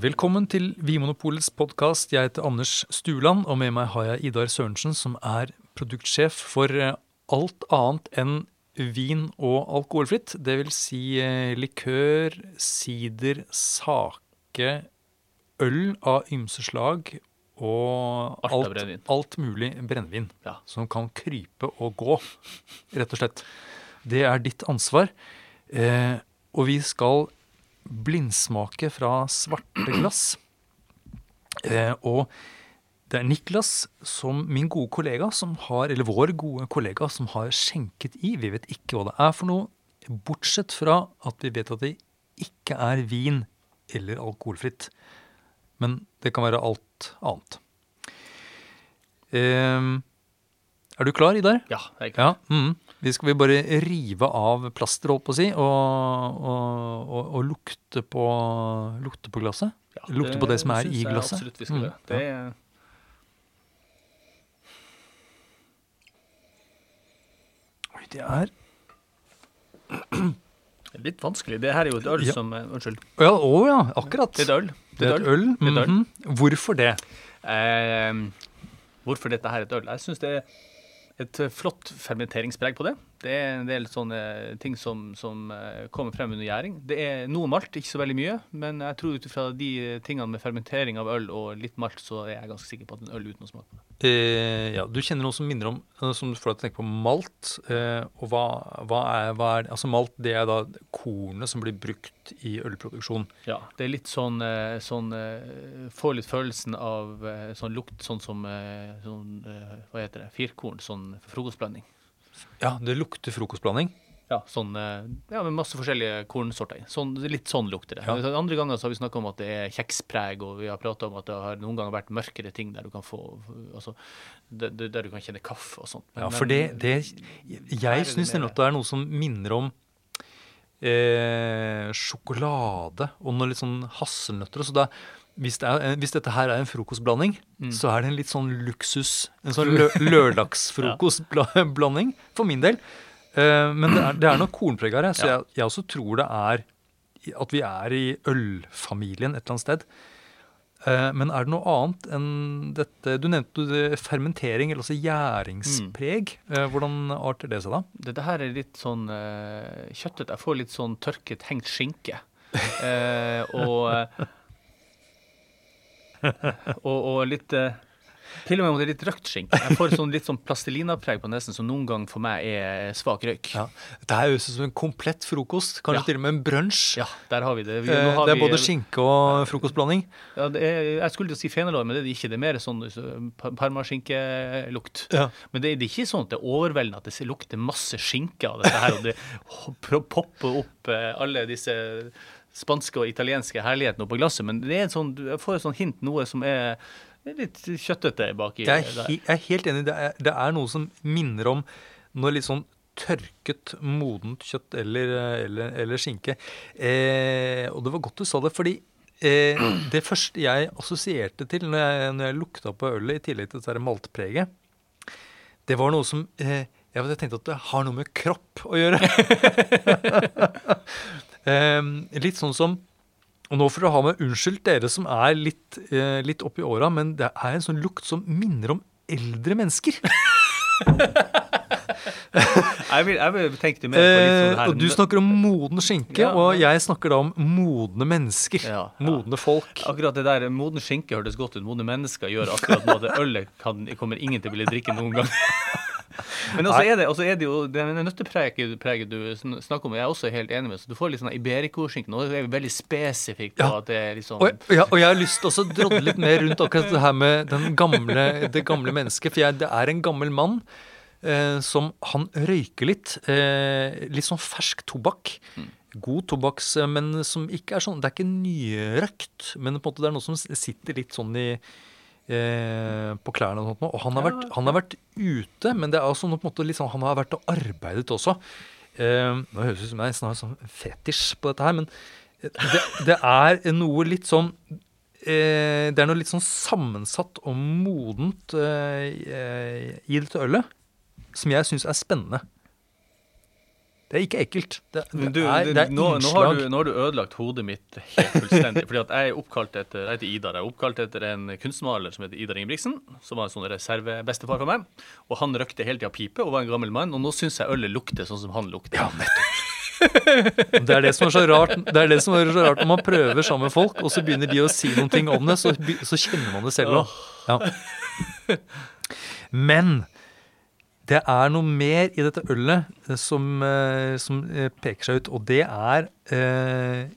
Velkommen til Vinmonopolets podkast. Jeg heter Anders Stuland, og med meg har jeg Idar Sørensen, som er produktsjef for eh, alt annet enn vin og alkoholfritt. Det vil si eh, likør, sider, sake, øl av ymse slag og Alt alt mulig brennevin Ja. som kan krype og gå, rett og slett. Det er ditt ansvar. Eh, og vi skal blindsmake fra svarte glass. Eh, og det er Niklas, som min gode kollega, som har, eller vår gode kollega, som har skjenket i. Vi vet ikke hva det er for noe, bortsett fra at vi vet at det ikke er vin eller alkoholfritt. Men det kan være alt annet. Eh, er du klar, Idar? Ja, jeg kan. Ja. Mm. Vi skal vi bare rive av plasteret, holdt på å si, og, og, og, og lukte, på, lukte på glasset? Ja, lukte på det som er i glasset. jeg? Absolutt vi skal Mm, gjøre. Det ja. Oi, det er litt vanskelig. Det her er jo et øl Ja. som Unnskyld. Unnskyld. Ja, å ja, akkurat. Det er et øl. Det er et øl. Mm er mhm. Hvorfor det? Eh, hvorfor dette her er et øl? Jeg syns det er et eh, flott fermenteringspreg på det. Det er en del sånne ting som, som eh, kommer frem under gjæring. Det er noe malt, ikke så veldig mye, men jeg tror ut ifra de tingene med fermentering av øl og litt malt, så er jeg ganske sikker på at en øl uten å smake på det. Eh, ja, du kjenner noe som minner om eh, Som du får deg til å tenke på malt. Eh, og hva, hva, er, hva er Altså Malt det er da kornet som blir brukt i ølproduksjon. Ja, det er litt sånn, eh, sånn Får litt følelsen av sånn lukt, sånn som sånn, Hva heter det? Firkorn, sånn frokostblanding. Ja, det lukter frokostblanding. Ja, sånn, eh, ja, med masse forskjellige kornsorter i. Sånn, litt sånn lukter det. Ja. Andre ganger så har vi snakka om at det er kjekspreg, og vi har prata om at det har noen ganger vært mørkere ting der du kan få altså, der, der du kan kjenne kaffe og sånt. Men- Ja, for det, det Jeg syns det er noe som minner om eh, sjokolade og noe litt sånn hasselnøtter. Så da, hvis, det er, hvis dette her er en frokostblanding, Mm. så er det en litt sånn luksus En sånn lø lørdagsfrokostblanding, for min del. Eh, men det er, det er noe kornpreg her, så jeg, jeg også tror det er at vi er i ølfamilien et eller annet sted. Eh, Men er det noe annet enn dette Du nevnte fermentering, eller altså gjæringspreg. Mm. Hvordan arter det seg da? Dette her er litt sånn uh, kjøttet. Jeg får litt sånn tørket, hengt skinke. Eh, og, eh, og Og litt eh, Til og med om det er litt røkt skink. Jeg får sånn litt sånn plastelinapreg på nesen som noen gang for meg er svak røyk. Ja. Det her høres ut som en komplett frokost. Kanskje Ja. til og med en brunsj. Ja, der har vi det. Vi, Eh, har Det er vi- både skinke og frokostblanding. Ja, det er, jeg skulle til å si fenalår, men det er det ikke. Det er mer sånn parmaskinkelukt. Ja. Men det, det er ikke sånn at det er overveldende at det lukter masse skinke av dette her, og det popper opp eh, alle disse spanske og italienske herlighetene oppå glasset. Men det er en sånn, jeg får et sånn hint, noe som er litt kjøttete baki Jeg er, he jeg er helt enig. Det er, det er noe som minner om noe litt sånn tørket, modent kjøtt eller, eller, eller skinke. Eh, og det var godt du sa det, fordi eh, det første jeg assosierte til når jeg, når jeg lukta på ølet, i tillegg til dette maltpreget, det var noe som eh, jeg jeg tenkte at det har noe med kropp å gjøre. eh, litt sånn som og nå får dere ha med unnskyld, dere som er litt, eh, litt oppi åra, men det er en sånn lukt som minner om eldre mennesker. Jeg, vil, jeg vil tenke mer på litt sånn Eh, her og du snakker om moden skinke, Ja, og jeg snakker da om modne mennesker. Ja, ja. Modne folk. Akkurat det der moden skinke hørtes godt ut. Modne mennesker gjør akkurat noe. Det ølet kan, kommer ingen til å ville drikke noen gang. Men også er det, også er det jo den nøttepreget du snakker om, jeg er også helt enig med. Så du får litt sånn Iberico-skinke. Nå er vi veldig spesifikt på at det er liksom Og, ja, og jeg har lyst til å drodle litt mer rundt akkurat det her med den gamle, det gamle mennesket. For jeg, det er en gammel mann eh, som han røyker litt. Eh, litt sånn fersk tobakk. God tobakks, eh, men som ikke er sånn Det er ikke nyrøkt, men på en måte det er noe som sitter litt sånn i eh, på klærne og sånt. nå. Og han har, vært, han har vært ute, men det er også noe på en måte litt sånn, han har vært og arbeidet også. Eh, nå høres det ut som jeg har sånn fetisj på dette her, men det, det er noe litt sånn eh, Det er noe litt sånn sammensatt og modent eh, i dette ølet som jeg syns er spennende. Det er ikke ekkelt. Det, det, du, er, det, er nå, nå, har du, nå har du ødelagt hodet mitt helt fullstendig. fordi at jeg er oppkalt etter jeg heter Idar. Jeg er oppkalt etter en kunstmaler som heter Idar Ingebrigtsen, som var en sånn reservebestefar for meg. Og han røkte hele tida pipe og var en gammel mann, og nå syns jeg ølet lukter sånn som han lukter. Ja, nettopp. Det er det som er så rart Det er det som er så rart når man prøver sammen med folk, og så begynner de å si noen ting om det, så, så kjenner man det selv òg. Ja. Men det er noe mer i dette ølet eh, som, eh, som eh, peker seg ut, og det er eh,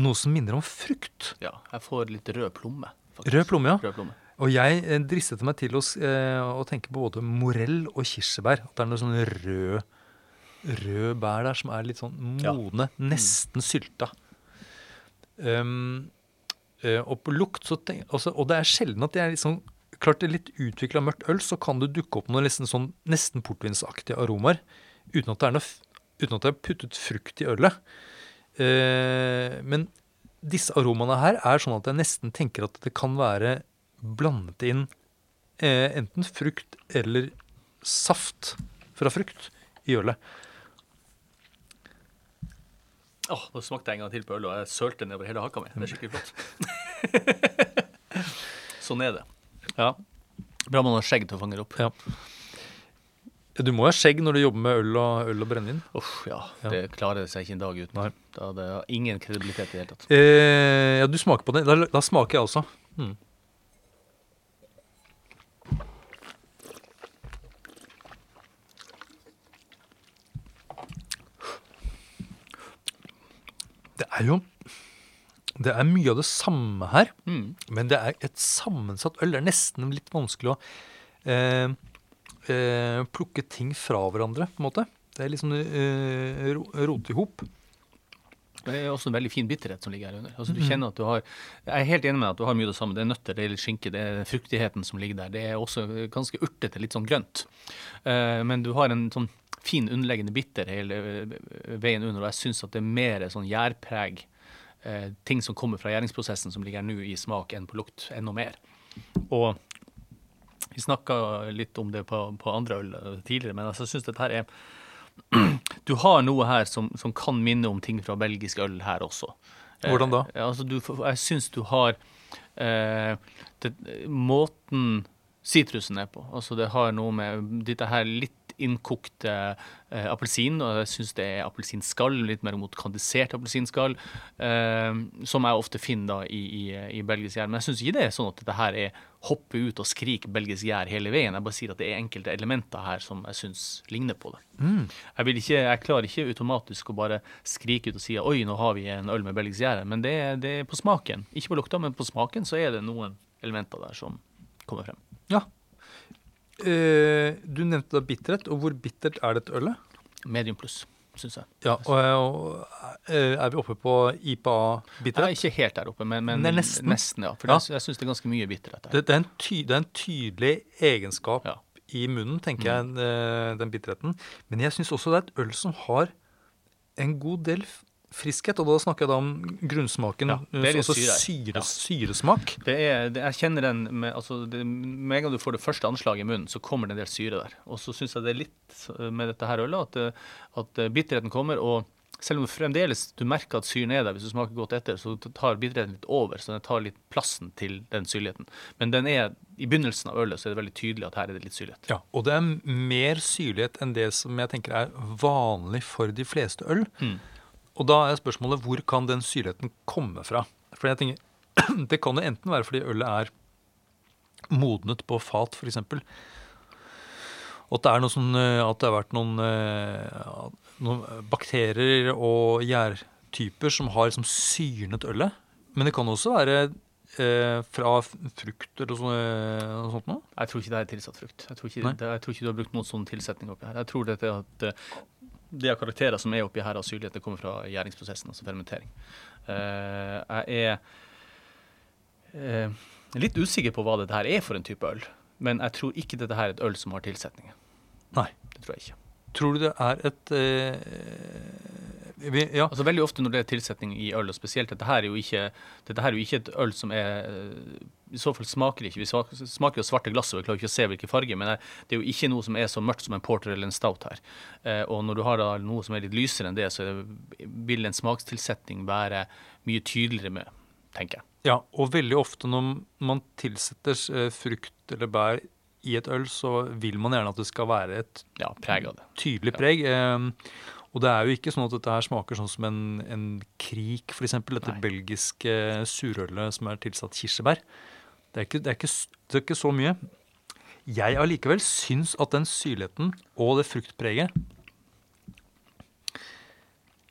noe som minner om frukt. Ja, jeg får litt rød plomme. faktisk. Rød plomme, ja. Rød plomme. Og jeg dristet meg til å, å tenke på både morell og kirsebær. At det er noe sånn rød, rød bær der som er litt sånn Ja. modne, nesten sylta. Um, og på lukt så tenk, altså, Og det er sjelden at jeg er litt sånn Klart er litt utvikla mørkt øl, så kan det dukke opp noen nesten, sånn, nesten portvinsaktige aromaer. Uten at det er noe, uten at det er puttet frukt i ølet. Eh, men disse aromaene her er sånn at jeg nesten tenker at det kan være blandet inn eh, enten frukt eller saft fra frukt i ølet. Åh, Nå smakte jeg en gang til på ølet, og jeg sølte nedover hele haka mi. Det er skikkelig flott. sånn er det. Ja. Bra man har skjegg til å fange det opp. Ja. Du må ha skjegg når du jobber med øl og, øl og brennevin. Uff, ja. Ja. Det klarer seg ikke en dag uten. Nei. Da det har ingen kredibilitet i det hele tatt. Eh, ja, du smaker på det. Da, da smaker jeg også. Mm. Det er jo Det er mye av det samme her, Mm. men det er et sammensatt øl. Det er nesten litt vanskelig å eh, eh, plukke ting fra hverandre, på en måte. Det er liksom eh, ro, rote i hop. Det er også en veldig fin bitterhet som ligger her under. Altså, du Mm. kjenner at du har, Jeg er helt enig med at du har mye av det samme. Det er nøtter, det er litt skinke, det er fruktigheten som ligger der. Det er også ganske urtete, litt sånn grønt. Eh, men du har en sånn fin underliggende bitter hele eh, veien under, og jeg syns at det er mer sånn gjærpreg, eh, ting som kommer fra gjæringsprosessen som ligger nå i smak enn på lukt, enda mer. Og vi snakka litt om det på, på andre øl eh, tidligere, men altså, jeg syns dette her er du har noe her som, som kan minne om ting fra belgisk øl her også. Eh, Hvordan da? Eh, altså du, jeg syns du har eh, det, måten sitrusen er på. Altså det har noe med dette her litt innkokte eh, appelsin, og jeg syns det er appelsinskall, litt mer mot kandisert appelsinskall, eh, som jeg ofte finner da i, i, i belgisk gjær. Men jeg syns ikke det er sånn at dette her er hoppe ut og skrike belgisk gjær hele veien. Jeg bare sier at det er enkelte elementer her som jeg syns ligner på det. Mm. Jeg, ikke, jeg klarer ikke automatisk å bare skrike ut og si oi, nå har vi en øl med belgisk gjær. men det, det er på smaken. Ikke på lukta, men på smaken så er det noen elementer der som kommer frem. Ja. Eh, du nevnte da bitterhet, og hvor bittert er dette ølet? Medium pluss, syns jeg. Ja, og, og eh, Er vi oppe på er IPA-bitterhet? ikke helt der oppe, men, men Det er nesten. ja. For Ja. jeg syns det er ganske mye bitterhet der. Det, det, er en ty, det er en tydelig egenskap Ja. i munnen, tenker jeg, eh, den bitterheten. Men jeg syns også det er et øl som har en god del friskhet, og da snakker jeg da om grunnsmaken. Ja, det er altså syre syre, Ja. syresmak. Det er, det, jeg kjenner den med, altså det, med en gang du får det første anslaget i munnen, så kommer det en del syre der. Og så syns jeg det er litt med dette her ølet at, eh, at eh, bitterheten kommer. Og selv om du fremdeles du merker at syren er der, hvis du smaker godt etter, så tar bitterheten litt over. Så den tar litt plassen til den syrligheten. Men den er, i begynnelsen av ølet så er det veldig tydelig at her er det litt syrlighet. Ja, og det er mer syrlighet enn det som jeg tenker er vanlig for de fleste øl. Mm. Og da er spørsmålet hvor kan den syrligheten komme fra? For jeg tenker, Det kan jo enten være fordi ølet er modnet på fat, f.eks. Og at det, er noe sånn, eh, at det har vært noen, eh, noen bakterier og gjærtyper som har liksom syrnet ølet. Men det kan også være eh, fra frukt eller sånn, eh, noe sånt noe. Jeg tror ikke det er tilsatt frukt. Jeg tror ikke, det, jeg tror ikke du har brukt noen sånn tilsetning oppi her. Jeg tror dette at eh, av karakterer som er oppi her av syrlighet, det kommer fra gjæringsprosessen, altså fermentering. Eh, jeg er eh, litt usikker på hva dette her er for en type øl, men jeg tror ikke dette her er et øl som har tilsetninger. Nei. Det tror jeg ikke. Tror du det er et eh, vi, ja. Altså Veldig ofte når det er tilsetning i øl, og spesielt dette her er jo ikke, er jo ikke et øl som er I så fall smaker det ikke. Vi smaker jo svarte glass, og vi klarer ikke å se hvilken farge, men det er jo ikke noe som er så mørkt som en porter eller en stout her. Eh, og når du har noe som er litt lysere enn det, så vil en smakstilsetning være mye tydeligere med, tenker jeg. ja, og veldig ofte når man tilsetter eh, frukt eller bær i et øl, så vil man gjerne at det skal være et Ja, preg tydelig preg. Eh, og det er jo ikke sånn at dette her smaker sånn som en, en krik, f.eks. Dette Nei. belgiske surølet som er tilsatt kirsebær. Det er, ikke, det, er ikke, det er ikke så mye. Jeg allikevel syns at den syrligheten og det fruktpreget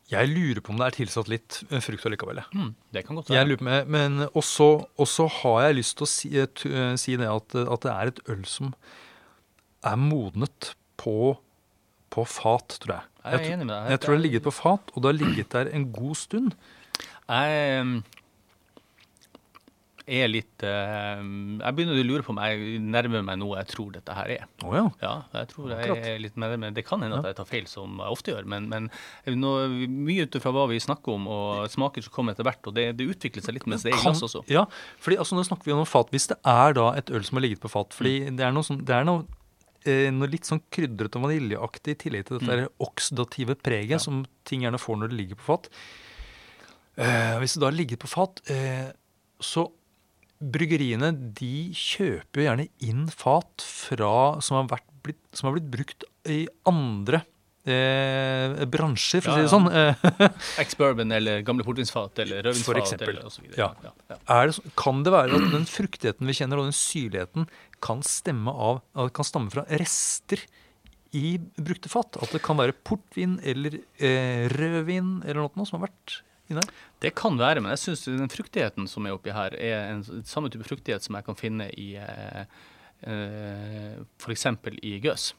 Jeg lurer på om det er tilsatt litt eh, frukt allikevel. jeg. Mm, det kan godt Jeg være. lurer på, med- men også, også har jeg lyst til å si, eh, eh, si det at, at det er et øl som er modnet på, på fat, tror jeg. Jeg med deg. jeg tror det har ligget på fat, og det har ligget der en god stund. Jeg um, er litt eh, Jeg begynner å lure på om jeg nærmer meg noe jeg tror dette her er. Oh ja. Ja, jeg tror jeg Akkurat. er litt med det, men det kan hende at jeg tar feil, som jeg ofte gjør. Men, men nå, mye ut ifra hva vi snakker om, og smaker som kommer etter hvert. Og det, det utvikler seg litt mens det er i glass også. Ja, fordi altså, nå snakker vi om fat. Hvis det er da et øl som har ligget på fat, fordi Mm. det er noe, som, det er noe, noe litt sånn krydret og vaniljeaktig i tillegg til dette Mm. oksidative preget Ja. som ting gjerne får når det ligger på fat. Eh, hvis det da ligger på fat, eh, så bryggeriene de kjøper jo gjerne inn fat fra, som, har vært, blitt, som har blitt brukt i andre eh, bransjer, for å si det sånn. Eh, Ex-bourbon eller gamle portvinsfat eller rødvinsfat eller videre. Ja. Ja, ja. det, kan det være at den fruktigheten vi kjenner, og den syrligheten, kan av, kan stamme fra rester i brukte fat? At det kan være portvin eller eh, rødvin eller noe som har vært inne her? Det kan være, men jeg syns den fruktigheten som er oppi her, er en samme type fruktighet som jeg kan finne i eh, eh, f.eks. i gøs.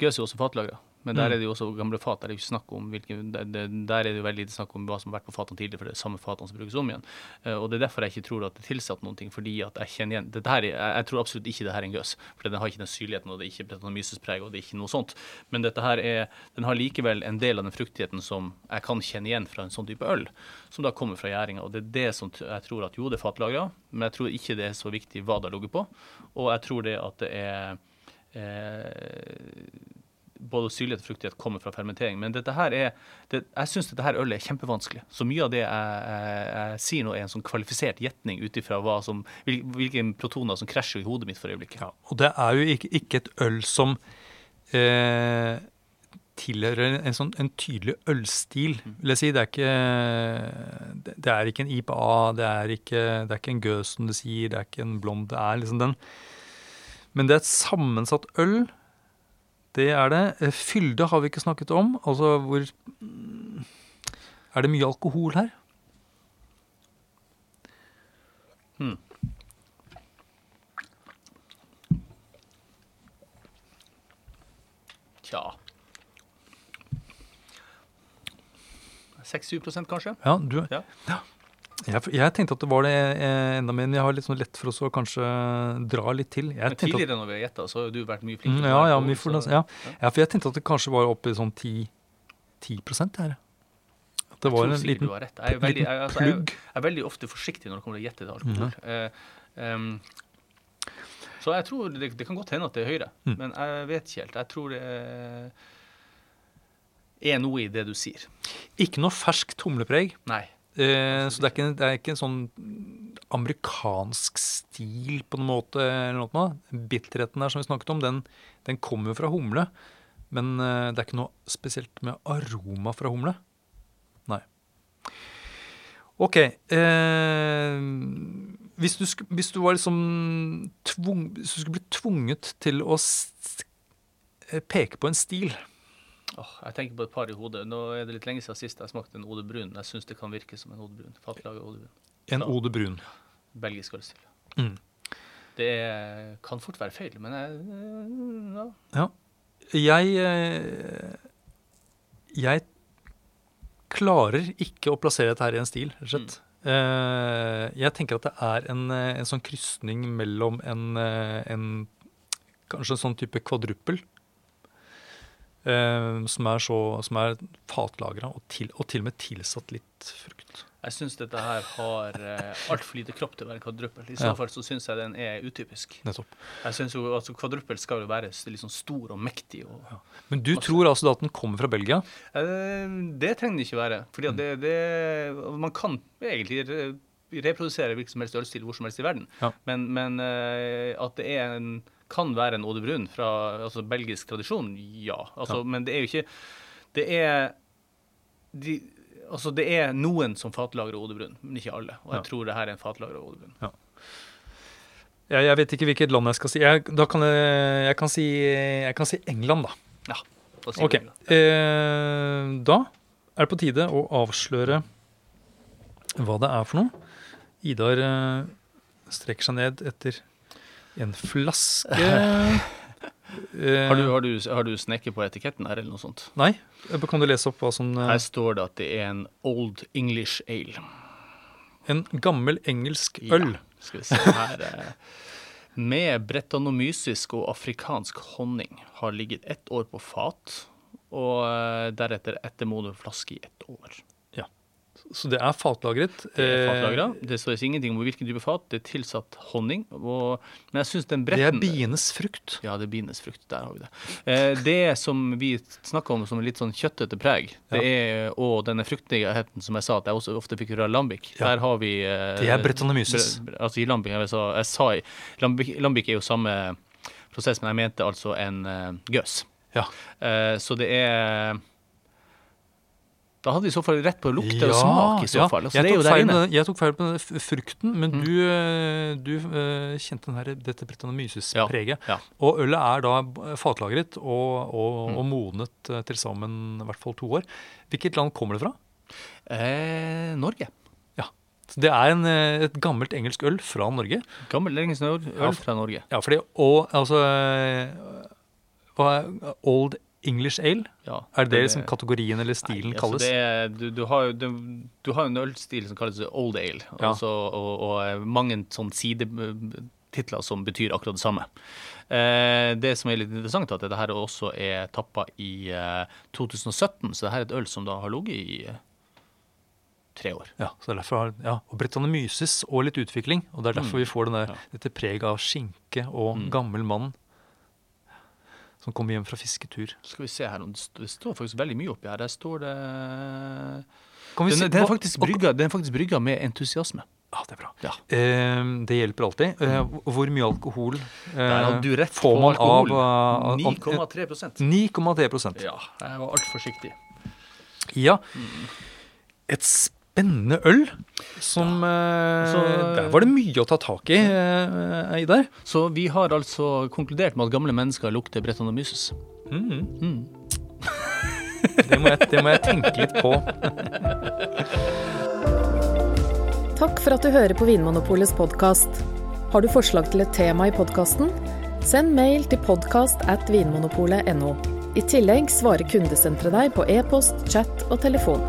Gøs er også fatlagra, men der Mm. er det jo også gamle fat. Der er det jo ikke snakk om hvilke, der, er det jo veldig lite snakk om hva som har vært på fatene tidligere, for det er samme fatene som brukes om igjen. Eh, og Det er derfor jeg ikke tror at det er tilsatt noen ting, fordi at jeg kjenner igjen dette her, er- jeg, jeg tror absolutt ikke det her er en gøs, for den har ikke den syrligheten, og det er ikke brettanomysespreg, og det er ikke noe sånt. Men dette her er, den har likevel en del av den fruktigheten som jeg kan kjenne igjen fra en sånn type øl, som da kommer fra gjæringa. Og det er det som jeg tror at jo, det er fatlagra, men jeg tror ikke det er så viktig hva det har ligget på. Og jeg tror det at det er både syrlighet og fruktighet kommer fra fermentering. Men dette her er, det, jeg syns dette her ølet er kjempevanskelig. Så mye av det jeg, jeg, jeg sier nå, er en sånn kvalifisert gjetning ut ifra hvil, hvilke protoner som krasjer i hodet mitt for øyeblikket. Og det er jo ikke, ikke et øl som eh, tilhører en, sånn, en tydelig ølstil, vil jeg si. Det er ikke, det, er ikke en IPA, det er ikke, det er ikke en gøs, som du sier, det er ikke en blond. Det er liksom den Men det er et sammensatt øl. Det er det. Eh, Fylde har vi ikke snakket om. Altså hvor mm, Er det mye alkohol her? Hmm. Tja 6-7 kanskje? Ja, du, ja. Ja. Jeg, jeg tenkte at det var det eh, enda men jeg har litt sånn lett for å kanskje dra litt til. Jeg Men tidligere at- når vi har gjetta, så har du vært mye Mm, ja, ja, mye for, ja. ja, for jeg tenkte at det kanskje var oppe i sånn 10, 10 her. At det var tror en liten du har rett. Jeg er, veldig, jeg, altså, jeg, plugg. jeg er veldig ofte forsiktig når det kommer til å gjette til alkohol. Uh, um, så jeg tror det, det kan godt hende at det er høyere, Mm. men jeg vet ikke helt. Jeg tror det er- noe i det du sier. Ikke noe fersk humlepreg. Nei. Eh, så det er, ikke, det er ikke en sånn amerikansk stil på noen måte. eller noe. Bitterheten der som vi snakket om, den, den kommer jo fra humle. Men eh, det er ikke noe spesielt med aroma fra humle. Nei. OK. Eh, hvis, du hvis du var liksom tvung, Hvis du skulle bli tvunget til å peke på en stil Åh, jeg tenker på et par i hodet. Nå er det litt lenge siden sist jeg smakte en Ode Brun. Jeg syns det kan virke som en Ode Brun. Fatlaget Ode Brun. En Ode Brun. Belgisk ølstil. Mm. Det kan fort være feil, men jeg, ja. Ja. Jeg eh, Jeg klarer ikke å plassere dette her i en stil, rett og slett. Eh, Jeg tenker at det er en, eh, en sånn krysning mellom en, eh, en Kanskje en sånn type kvadruppel. Eh, som er, så, som er fatlagra og, til, og til og med tilsatt litt frukt. Jeg syns dette her har eh, altfor lite kropp til å være kvadruppel. I så Ja. fall så syns jeg den er utypisk. Nettopp. Jeg synes jo altså Kvadruppel skal jo være liksom stor og mektig. Og, Men du tror altså at den kommer fra Belgia? Eh, det trenger det ikke være. Fordi Mm. det, det, man kan egentlig reprodusere hvilken som helst ølstil hvor som helst i verden. Ja. Men, men eh, at det er en, kan være en Eau Brun fra altså, belgisk tradisjon, ja. Altså, Ja. Men det er jo ikke Det er de, Altså, det er noen som fatlagrer Eau Brun, men ikke alle. Og jeg Ja. tror det her er en fatlager av de Brun. Jeg, jeg vet ikke hvilket land jeg skal si. Jeg, da kan jeg, jeg, kan si, jeg kan si England, da. Ja, Da sier Ok. England. Eh, da er det på tide å avsløre hva det er for noe. Idar eh, strekker seg ned etter en flaske Eh, Har du, har, du, har du snekket på etiketten her, eller noe sånt? Nei. Eh, Kan du lese opp hva som eh, Her står det at det er en Old English Ale. En gammel engelsk øl. Ja. Skal vi se her Med bretonomysisk og afrikansk honning. Har ligget ett år på fat, og deretter ettermoden flaske i ett år. Så det er fatlagret. Det er Eh, fatlagra. Det står ingenting om hvilken type fat. Det er tilsatt honning. Og, men jeg synes den bretten... Det er bienes frukt. Ja, det er bienes frukt. Der har vi det. Eh, det som vi snakker om som litt sånn kjøttete preg, det er, og denne fruktigheten som jeg sa at jeg også ofte fikk høre lambik. lambic, Ja. der har vi eh, Det er Brettanomyces. bre- Altså i lambic, jeg sa, jeg sa lambic, lambic er jo samme prosess, men jeg mente altså en gøs. Ja. Så det er Da hadde vi i så fall rett på lukte og smak, i så ja. fall. Altså, jeg, tok feil med, jeg tok feil på den frukten, men Mm. du, eh, du uh, kjente den her, dette Brettanomyces-preget. Ja. Og ølet er da fatlagret og, og, Mm. og modnet uh, til sammen i hvert fall to år. Hvilket land kommer det fra? Eh, Norge. Så det er en, et gammelt engelsk øl fra Norge. Gammelt engelsk øl øl fra Norge. Ja, fordi, og altså Old English Ale? Ja, Er det det liksom kategorien eller stilen Nei, altså kalles? Det er, du, du, har jo, du, du har jo en ølstil som kalles old ale, Ja. altså, og, og mange sånn sidetitler som betyr akkurat det samme. Eh, det som er litt interessant, er at dette her også er tappa i eh, 2017, så det her er et øl som da har ligget i eh, tre år. Ja, så er derfor, har- ja, og Brettanomyces og litt utvikling. Og det er derfor Mm. vi får denne, Ja. dette preget av skinke og Mm. gammel mann som kommer hjem fra fisketur. Skal vi se her, det står faktisk veldig mye oppi her. Der står det Den, den, er faktisk brygga, den er faktisk brygga med entusiasme. Ja, det er bra. Ja. Eh, det hjelper alltid. Eh, hvor mye alkohol eh, får man alkohol. av av- av- 9,3% 9,3 prosent. Ja, jeg var altfor forsiktig. Ja. Et spennende øl som ja. Så- Der var det mye å ta tak i, i Eidar. Så vi har altså konkludert med at gamle mennesker lukter Brettanomyces. Mm. Mm. Det, må jeg, det må jeg tenke litt på. Takk for at du hører på Vinmonopolets podkast. Har du forslag til et tema i podkasten? Send mail til podkast at vinmonopolet.no. I tillegg svarer kundesenteret deg på e-post, chat og telefon.